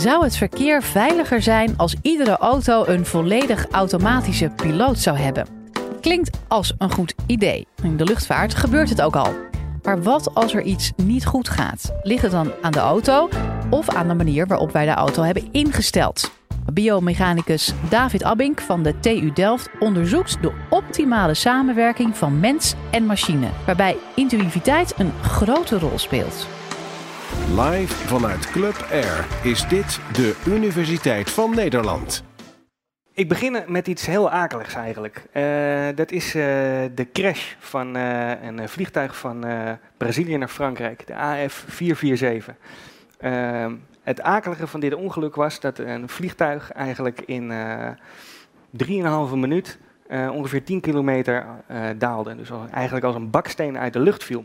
Zou het verkeer veiliger zijn als iedere auto een volledig automatische piloot zou hebben? Klinkt als een goed idee. In de luchtvaart gebeurt het ook al. Maar wat als er iets niet goed gaat? Ligt het dan aan de auto of aan de manier waarop wij de auto hebben ingesteld? Biomechanicus David Abink van de TU Delft onderzoekt de optimale samenwerking van mens en machine, waarbij intuïtiviteit een grote rol speelt. Live vanuit Club Air is dit de Universiteit van Nederland. Ik begin met iets heel akeligs eigenlijk. Uh, dat is uh, de crash van uh, een vliegtuig van Brazilië naar Frankrijk, de AF447. het akelige van dit ongeluk was dat een vliegtuig eigenlijk in 3,5 minuut ongeveer 10 kilometer daalde. Dus eigenlijk als een baksteen uit de lucht viel.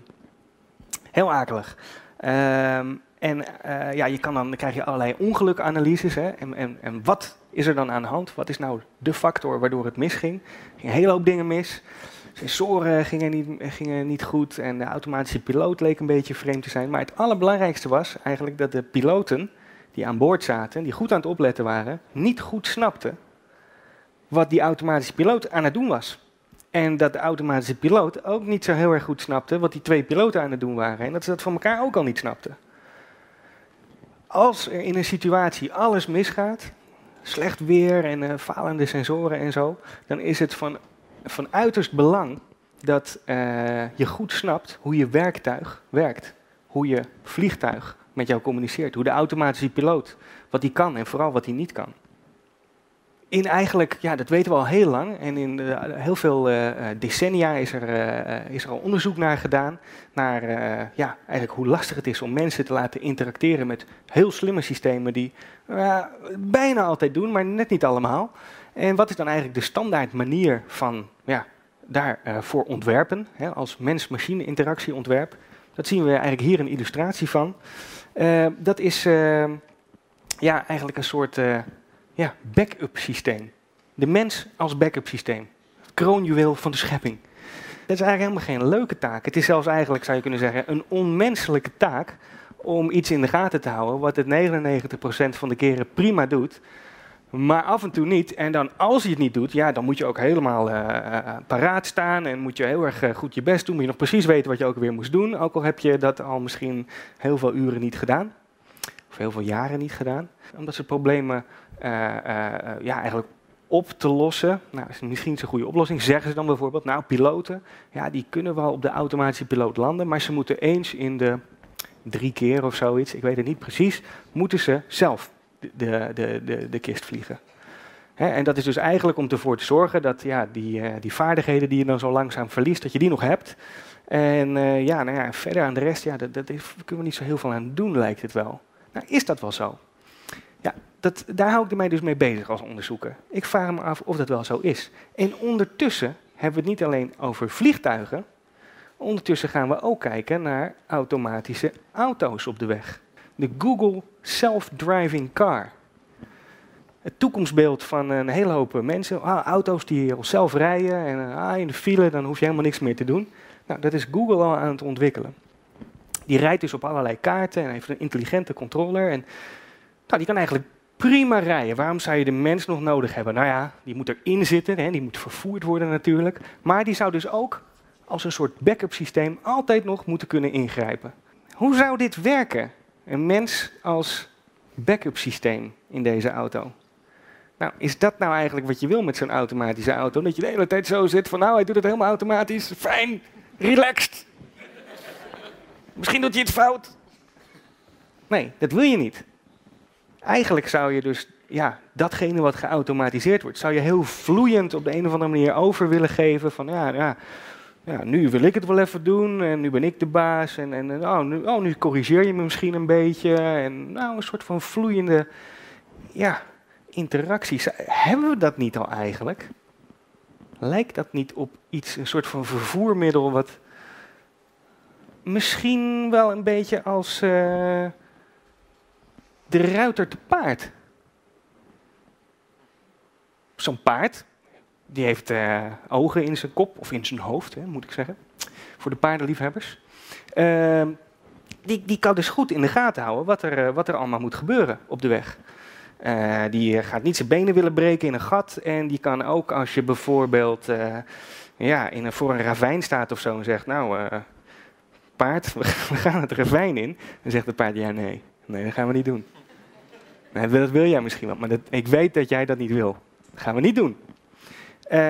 Heel akelig. Um, en uh, ja, je kan dan, dan krijg je allerlei ongelukanalyses. Hè? En, en, en wat is er dan aan de hand? Wat is nou de factor waardoor het misging? Er ging een hele hoop dingen mis. Sensoren gingen niet, gingen niet goed en de automatische piloot leek een beetje vreemd te zijn. Maar het allerbelangrijkste was eigenlijk dat de piloten die aan boord zaten, die goed aan het opletten waren, niet goed snapten wat die automatische piloot aan het doen was. En dat de automatische piloot ook niet zo heel erg goed snapte wat die twee piloten aan het doen waren. En dat ze dat van elkaar ook al niet snapten. Als er in een situatie alles misgaat, slecht weer en uh, falende sensoren en zo, dan is het van, van uiterst belang dat uh, je goed snapt hoe je werktuig werkt. Hoe je vliegtuig met jou communiceert. Hoe de automatische piloot, wat die kan en vooral wat hij niet kan in eigenlijk, ja, dat weten we al heel lang. En in heel veel uh, decennia is er, is er al onderzoek naar gedaan. Naar ja, eigenlijk hoe lastig het is om mensen te laten interacteren met heel slimme systemen die bijna altijd doen, maar net niet allemaal. En wat is dan eigenlijk de standaard manier van ja, daarvoor ontwerpen, hè, als mens-machine interactie ontwerp? Dat zien we eigenlijk hier een illustratie van. dat is ja, eigenlijk een soort ja, backup systeem. De mens als backup systeem. Het kroonjuweel van de schepping. Dat is eigenlijk helemaal geen leuke taak. Het is zelfs eigenlijk, zou je kunnen zeggen, een onmenselijke taak om iets in de gaten te houden wat het 99% van de keren prima doet, maar af en toe niet. En dan als je het niet doet, ja, dan moet je ook helemaal uh, paraat staan en moet je heel erg goed je best doen. Moet je nog precies weten wat je ook weer moest doen, ook al heb je dat al misschien heel veel uren niet gedaan. Heel veel jaren niet gedaan. Omdat ze problemen uh, ja, eigenlijk op te lossen. Nou, is misschien een goede oplossing. Zeggen ze dan bijvoorbeeld, nou, piloten, ja, die kunnen wel op de automatische piloot landen, maar ze moeten eens in de drie keer of zoiets, ik weet het niet precies, moeten ze zelf de, de, de, de kist vliegen. en dat is dus eigenlijk om ervoor te zorgen dat ja, die, die vaardigheden die je dan zo langzaam verliest, dat je die nog hebt. En ja, nou ja, verder aan de rest, ja, dat, dat kunnen we niet zo heel veel aan doen, lijkt het wel. Nou, is dat wel zo? Ja, dat, daar hou ik mij dus mee bezig als onderzoeker. Ik vraag me af of dat wel zo is. En ondertussen hebben we het niet alleen over vliegtuigen. Ondertussen gaan we ook kijken naar automatische auto's op de weg. De Google Self-Driving Car. Het toekomstbeeld van een hele hoop mensen. Ah, auto's die zelf rijden en ah, in de file, dan hoef je helemaal niks meer te doen. Nou, dat is Google al aan het ontwikkelen. Die rijdt dus op allerlei kaarten en heeft een intelligente controller. En nou, die kan eigenlijk prima rijden. Waarom zou je de mens nog nodig hebben? Nou ja, die moet erin zitten, hè, die moet vervoerd worden natuurlijk. Maar die zou dus ook als een soort backup systeem altijd nog moeten kunnen ingrijpen. Hoe zou dit werken? Een mens als backup systeem in deze auto. Nou, is dat nou eigenlijk wat je wil met zo'n automatische auto? Dat je de hele tijd zo zit van, nou, hij doet het helemaal automatisch. Fijn, relaxed. Misschien doet hij het fout. Nee, dat wil je niet. Eigenlijk zou je dus ja, datgene wat geautomatiseerd wordt, zou je heel vloeiend op de een of andere manier over willen geven. Van ja, ja, ja nu wil ik het wel even doen en nu ben ik de baas. En, en oh, nu, oh, nu corrigeer je me misschien een beetje. En nou, een soort van vloeiende ja, interacties. Hebben we dat niet al eigenlijk? Lijkt dat niet op iets, een soort van vervoermiddel wat misschien wel een beetje als... Uh, de ruiter te paard. Zo'n paard, die heeft uh, ogen in zijn kop, of in zijn hoofd, hè, moet ik zeggen. Voor de paardenliefhebbers. Uh, die, die kan dus goed in de gaten houden wat er, wat er allemaal moet gebeuren op de weg. die gaat niet zijn benen willen breken in een gat. En die kan ook als je bijvoorbeeld ja, in een, voor een ravijn staat of zo en zegt, nou, paard, we gaan het ravijn in. Dan zegt het paard, ja nee, nee, dat gaan we niet doen. Dat wil jij misschien wel, maar ik weet dat jij dat niet wil. Dat gaan we niet doen. Uh,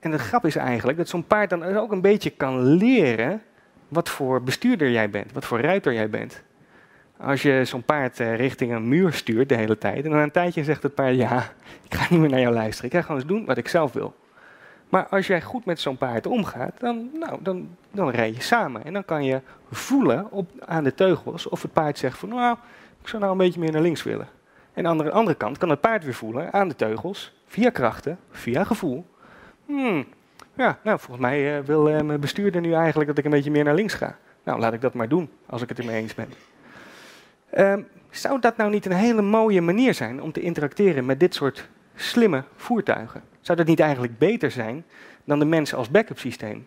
en de grap is eigenlijk dat zo'n paard dan ook een beetje kan leren wat voor bestuurder jij bent, wat voor ruiter jij bent. Als je zo'n paard uh, richting een muur stuurt de hele tijd, en dan een tijdje zegt het paard, ja, ik ga niet meer naar jou luisteren, ik ga gewoon eens doen wat ik zelf wil. Maar als jij goed met zo'n paard omgaat, dan, nou, dan, dan rij je samen. En dan kan je voelen op, aan de teugels of het paard zegt van, nou, ik zou nou een beetje meer naar links willen. En aan de andere kant kan het paard weer voelen aan de teugels, via krachten, via gevoel. Hmm, ja, nou, volgens mij uh, wil uh, mijn bestuurder nu eigenlijk dat ik een beetje meer naar links ga. Nou, laat ik dat maar doen, als ik het ermee eens ben. Um, zou dat nou niet een hele mooie manier zijn om te interacteren met dit soort slimme voertuigen? Zou dat niet eigenlijk beter zijn dan de mensen als backup systeem?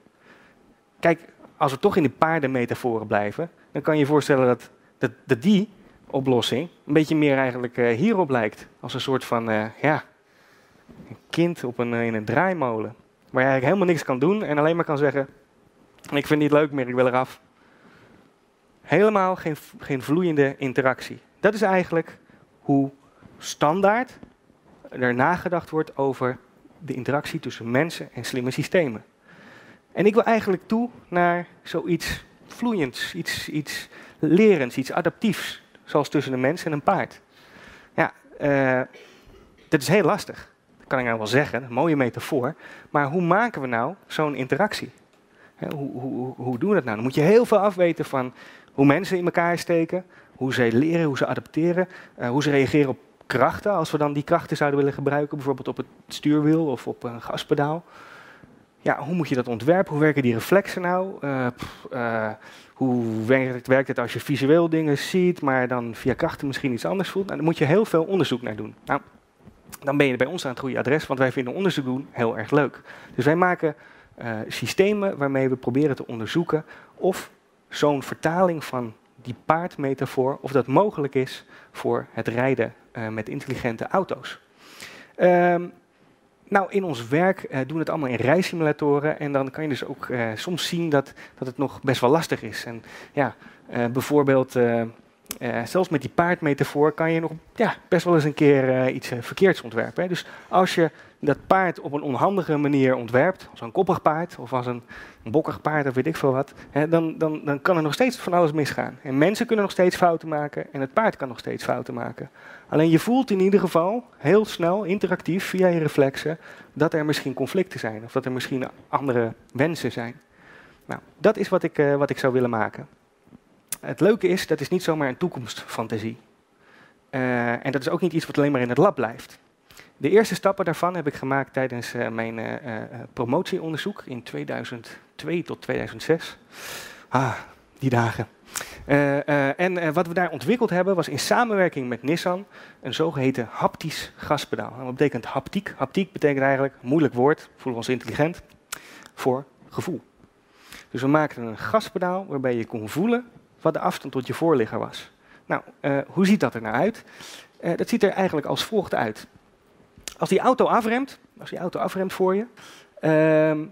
Kijk, als we toch in de paardenmetaforen blijven, dan kan je je voorstellen dat, dat, die oplossing een beetje meer eigenlijk uh, hierop lijkt. Als een soort van, uh, ja, een kind op een, uh, in een draaimolen. Waar je eigenlijk helemaal niks kan doen en alleen maar kan zeggen, ik vind het niet leuk meer, ik wil eraf. Helemaal geen, geen vloeiende interactie. Dat is eigenlijk hoe standaard er nagedacht wordt over de interactie tussen mensen en slimme systemen. En ik wil eigenlijk toe naar zoiets vloeiends, iets, iets lerends, iets adaptiefs zoals tussen een mens en een paard. Ja, uh, dat is heel lastig. Dat kan ik nou wel zeggen, een mooie metafoor. Maar hoe maken we nou zo'n interactie? hoe, hoe, hoe doen we dat nou? Dan moet je heel veel afweten van hoe mensen in elkaar steken, hoe ze leren, hoe ze adapteren, uh, hoe ze reageren op krachten, als we dan die krachten zouden willen gebruiken, bijvoorbeeld op het stuurwiel of op een gaspedaal. Ja, hoe moet je dat ontwerpen? Hoe werken die reflexen nou? Uh, hoe werkt, werkt, het als je visueel dingen ziet, maar dan via krachten misschien iets anders voelt? Nou, daar moet je heel veel onderzoek naar doen. Nou, dan ben je bij ons aan het goede adres, want wij vinden onderzoek doen heel erg leuk. Dus wij maken uh, systemen waarmee we proberen te onderzoeken of zo'n vertaling van die paardmetafoor, of dat mogelijk is voor het rijden uh, met intelligente auto's. Um, nou, in ons werk uh, doen we het allemaal in rijsimulatoren en dan kan je dus ook uh, soms zien dat, dat het nog best wel lastig is. En ja, bijvoorbeeld, zelfs met die paardmetafoor kan je nog ja, best wel eens een keer iets verkeerds ontwerpen. Hè. Dus als je dat paard op een onhandige manier ontwerpt, als een koppig paard of als een, een bokkig paard of weet ik veel wat, hè, dan, dan, dan kan er nog steeds van alles misgaan. En mensen kunnen nog steeds fouten maken en het paard kan nog steeds fouten maken. Alleen je voelt in ieder geval heel snel, interactief, via je reflexen, dat er misschien conflicten zijn of dat er misschien andere wensen zijn. Nou, dat is wat ik, uh, wat ik zou willen maken. Het leuke is, dat is niet zomaar een toekomstfantasie. Uh, en dat is ook niet iets wat alleen maar in het lab blijft. De eerste stappen daarvan heb ik gemaakt tijdens uh, mijn promotieonderzoek in 2002 tot 2006. Ah, die dagen. En wat we daar ontwikkeld hebben was in samenwerking met Nissan een zogeheten haptisch gaspedaal. wat betekent haptiek? Haptiek betekent eigenlijk, moeilijk woord, voelen we ons intelligent, voor gevoel. Dus we maakten een gaspedaal waarbij je kon voelen wat de afstand tot je voorligger was. Nou, hoe ziet dat er nou uit? dat ziet er eigenlijk als volgt uit. Als die auto afremt, als die auto afremt voor je, uh,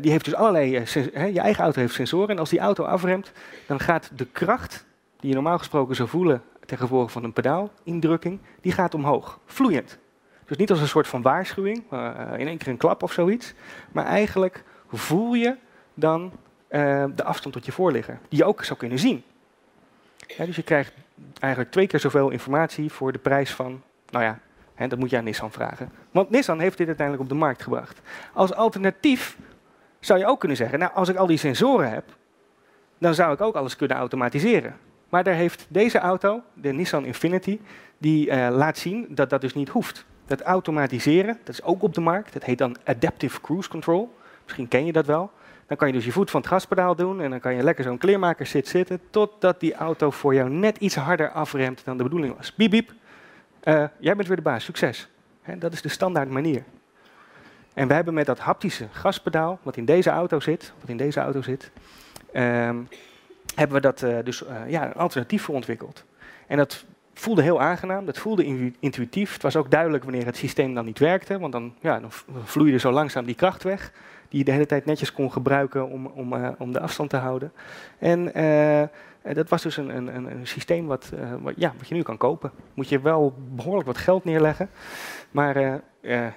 die heeft dus allerlei, uh, je eigen auto heeft sensoren. En als die auto afremt, dan gaat de kracht die je normaal gesproken zou voelen ten gevolge van een pedaalindrukking, die gaat omhoog, vloeiend. Dus niet als een soort van waarschuwing, uh, in één keer een klap of zoiets, maar eigenlijk voel je dan de afstand tot je voorligger, die je ook zou kunnen zien. dus je krijgt eigenlijk twee keer zoveel informatie voor de prijs van, nou ja, dat moet je aan Nissan vragen. Want Nissan heeft dit uiteindelijk op de markt gebracht. Als alternatief zou je ook kunnen zeggen, nou als ik al die sensoren heb, dan zou ik ook alles kunnen automatiseren. Maar daar heeft deze auto, de Nissan Infinity, die uh, laat zien dat dat dus niet hoeft. Dat automatiseren, dat is ook op de markt. Dat heet dan Adaptive Cruise Control. Misschien ken je dat wel. Dan kan je dus je voet van het gaspedaal doen en dan kan je lekker zo'n kleermaker zit zitten totdat die auto voor jou net iets harder afremt dan de bedoeling was. Biep, biep, uh, jij bent weer de baas, succes. dat is de standaard manier. En we hebben met dat haptische gaspedaal, wat in deze auto zit, wat in deze auto zit, um, hebben we dat uh, dus ja, een alternatief voor ontwikkeld. En dat voelde heel aangenaam, dat voelde intuïtief. Het was ook duidelijk wanneer het systeem dan niet werkte, want dan, ja, dan vloeide zo langzaam die kracht weg, die je de hele tijd netjes kon gebruiken om, om, uh, om de afstand te houden. En dat was dus een, een, een systeem wat, wat, ja, wat je nu kan kopen. Moet je wel behoorlijk wat geld neerleggen, maar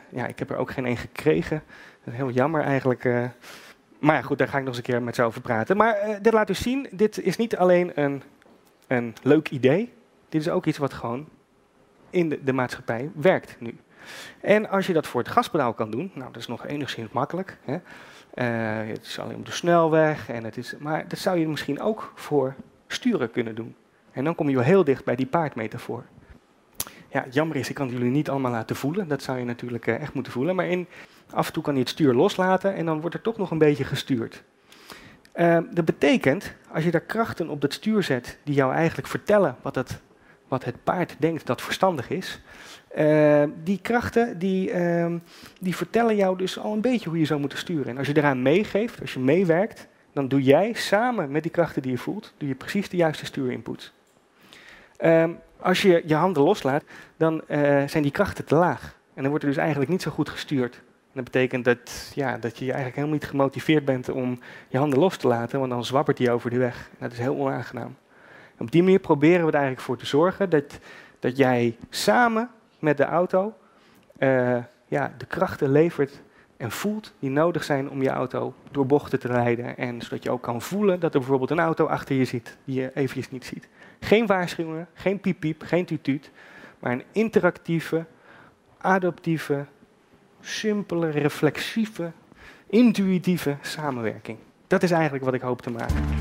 ja, ik heb er ook geen één gekregen. Heel jammer eigenlijk. maar ja, goed, daar ga ik nog eens een keer met zo over praten. Maar dit laat u zien, dit is niet alleen een, een leuk idee, dit is ook iets wat gewoon in de, de maatschappij werkt nu. En als je dat voor het gaspedaal kan doen, nou dat is nog enigszins makkelijk. Hè. Het is alleen op de snelweg, en het is, maar dat zou je misschien ook voor sturen kunnen doen. En dan kom je heel dicht bij die paardmetafoor. Ja, jammer is, ik kan jullie niet allemaal laten voelen. Dat zou je natuurlijk uh, echt moeten voelen. Maar in, af en toe kan je het stuur loslaten en dan wordt er toch nog een beetje gestuurd. Uh, dat betekent, als je daar krachten op het stuur zet die jou eigenlijk vertellen wat het wat het paard denkt dat verstandig is. Uh, die krachten die, uh, die vertellen jou dus al een beetje hoe je zou moeten sturen. En als je eraan meegeeft, als je meewerkt, dan doe jij samen met die krachten die je voelt, doe je precies de juiste stuurinput. Uh, als je je handen loslaat, dan eh, zijn die krachten te laag. En dan wordt er dus eigenlijk niet zo goed gestuurd. Dat betekent dat, ja, dat je eigenlijk helemaal niet gemotiveerd bent om je handen los te laten, want dan zwabbert die over de weg. Dat is heel onaangenaam. Op die manier proberen we er eigenlijk voor te zorgen dat, dat jij samen met de auto uh, ja, de krachten levert en voelt die nodig zijn om je auto door bochten te rijden. En zodat je ook kan voelen dat er bijvoorbeeld een auto achter je zit die je eventjes niet ziet. Geen waarschuwingen, geen piep piep, geen tutuut, maar een interactieve, adaptieve, simpele, reflexieve, intuïtieve samenwerking. Dat is eigenlijk wat ik hoop te maken.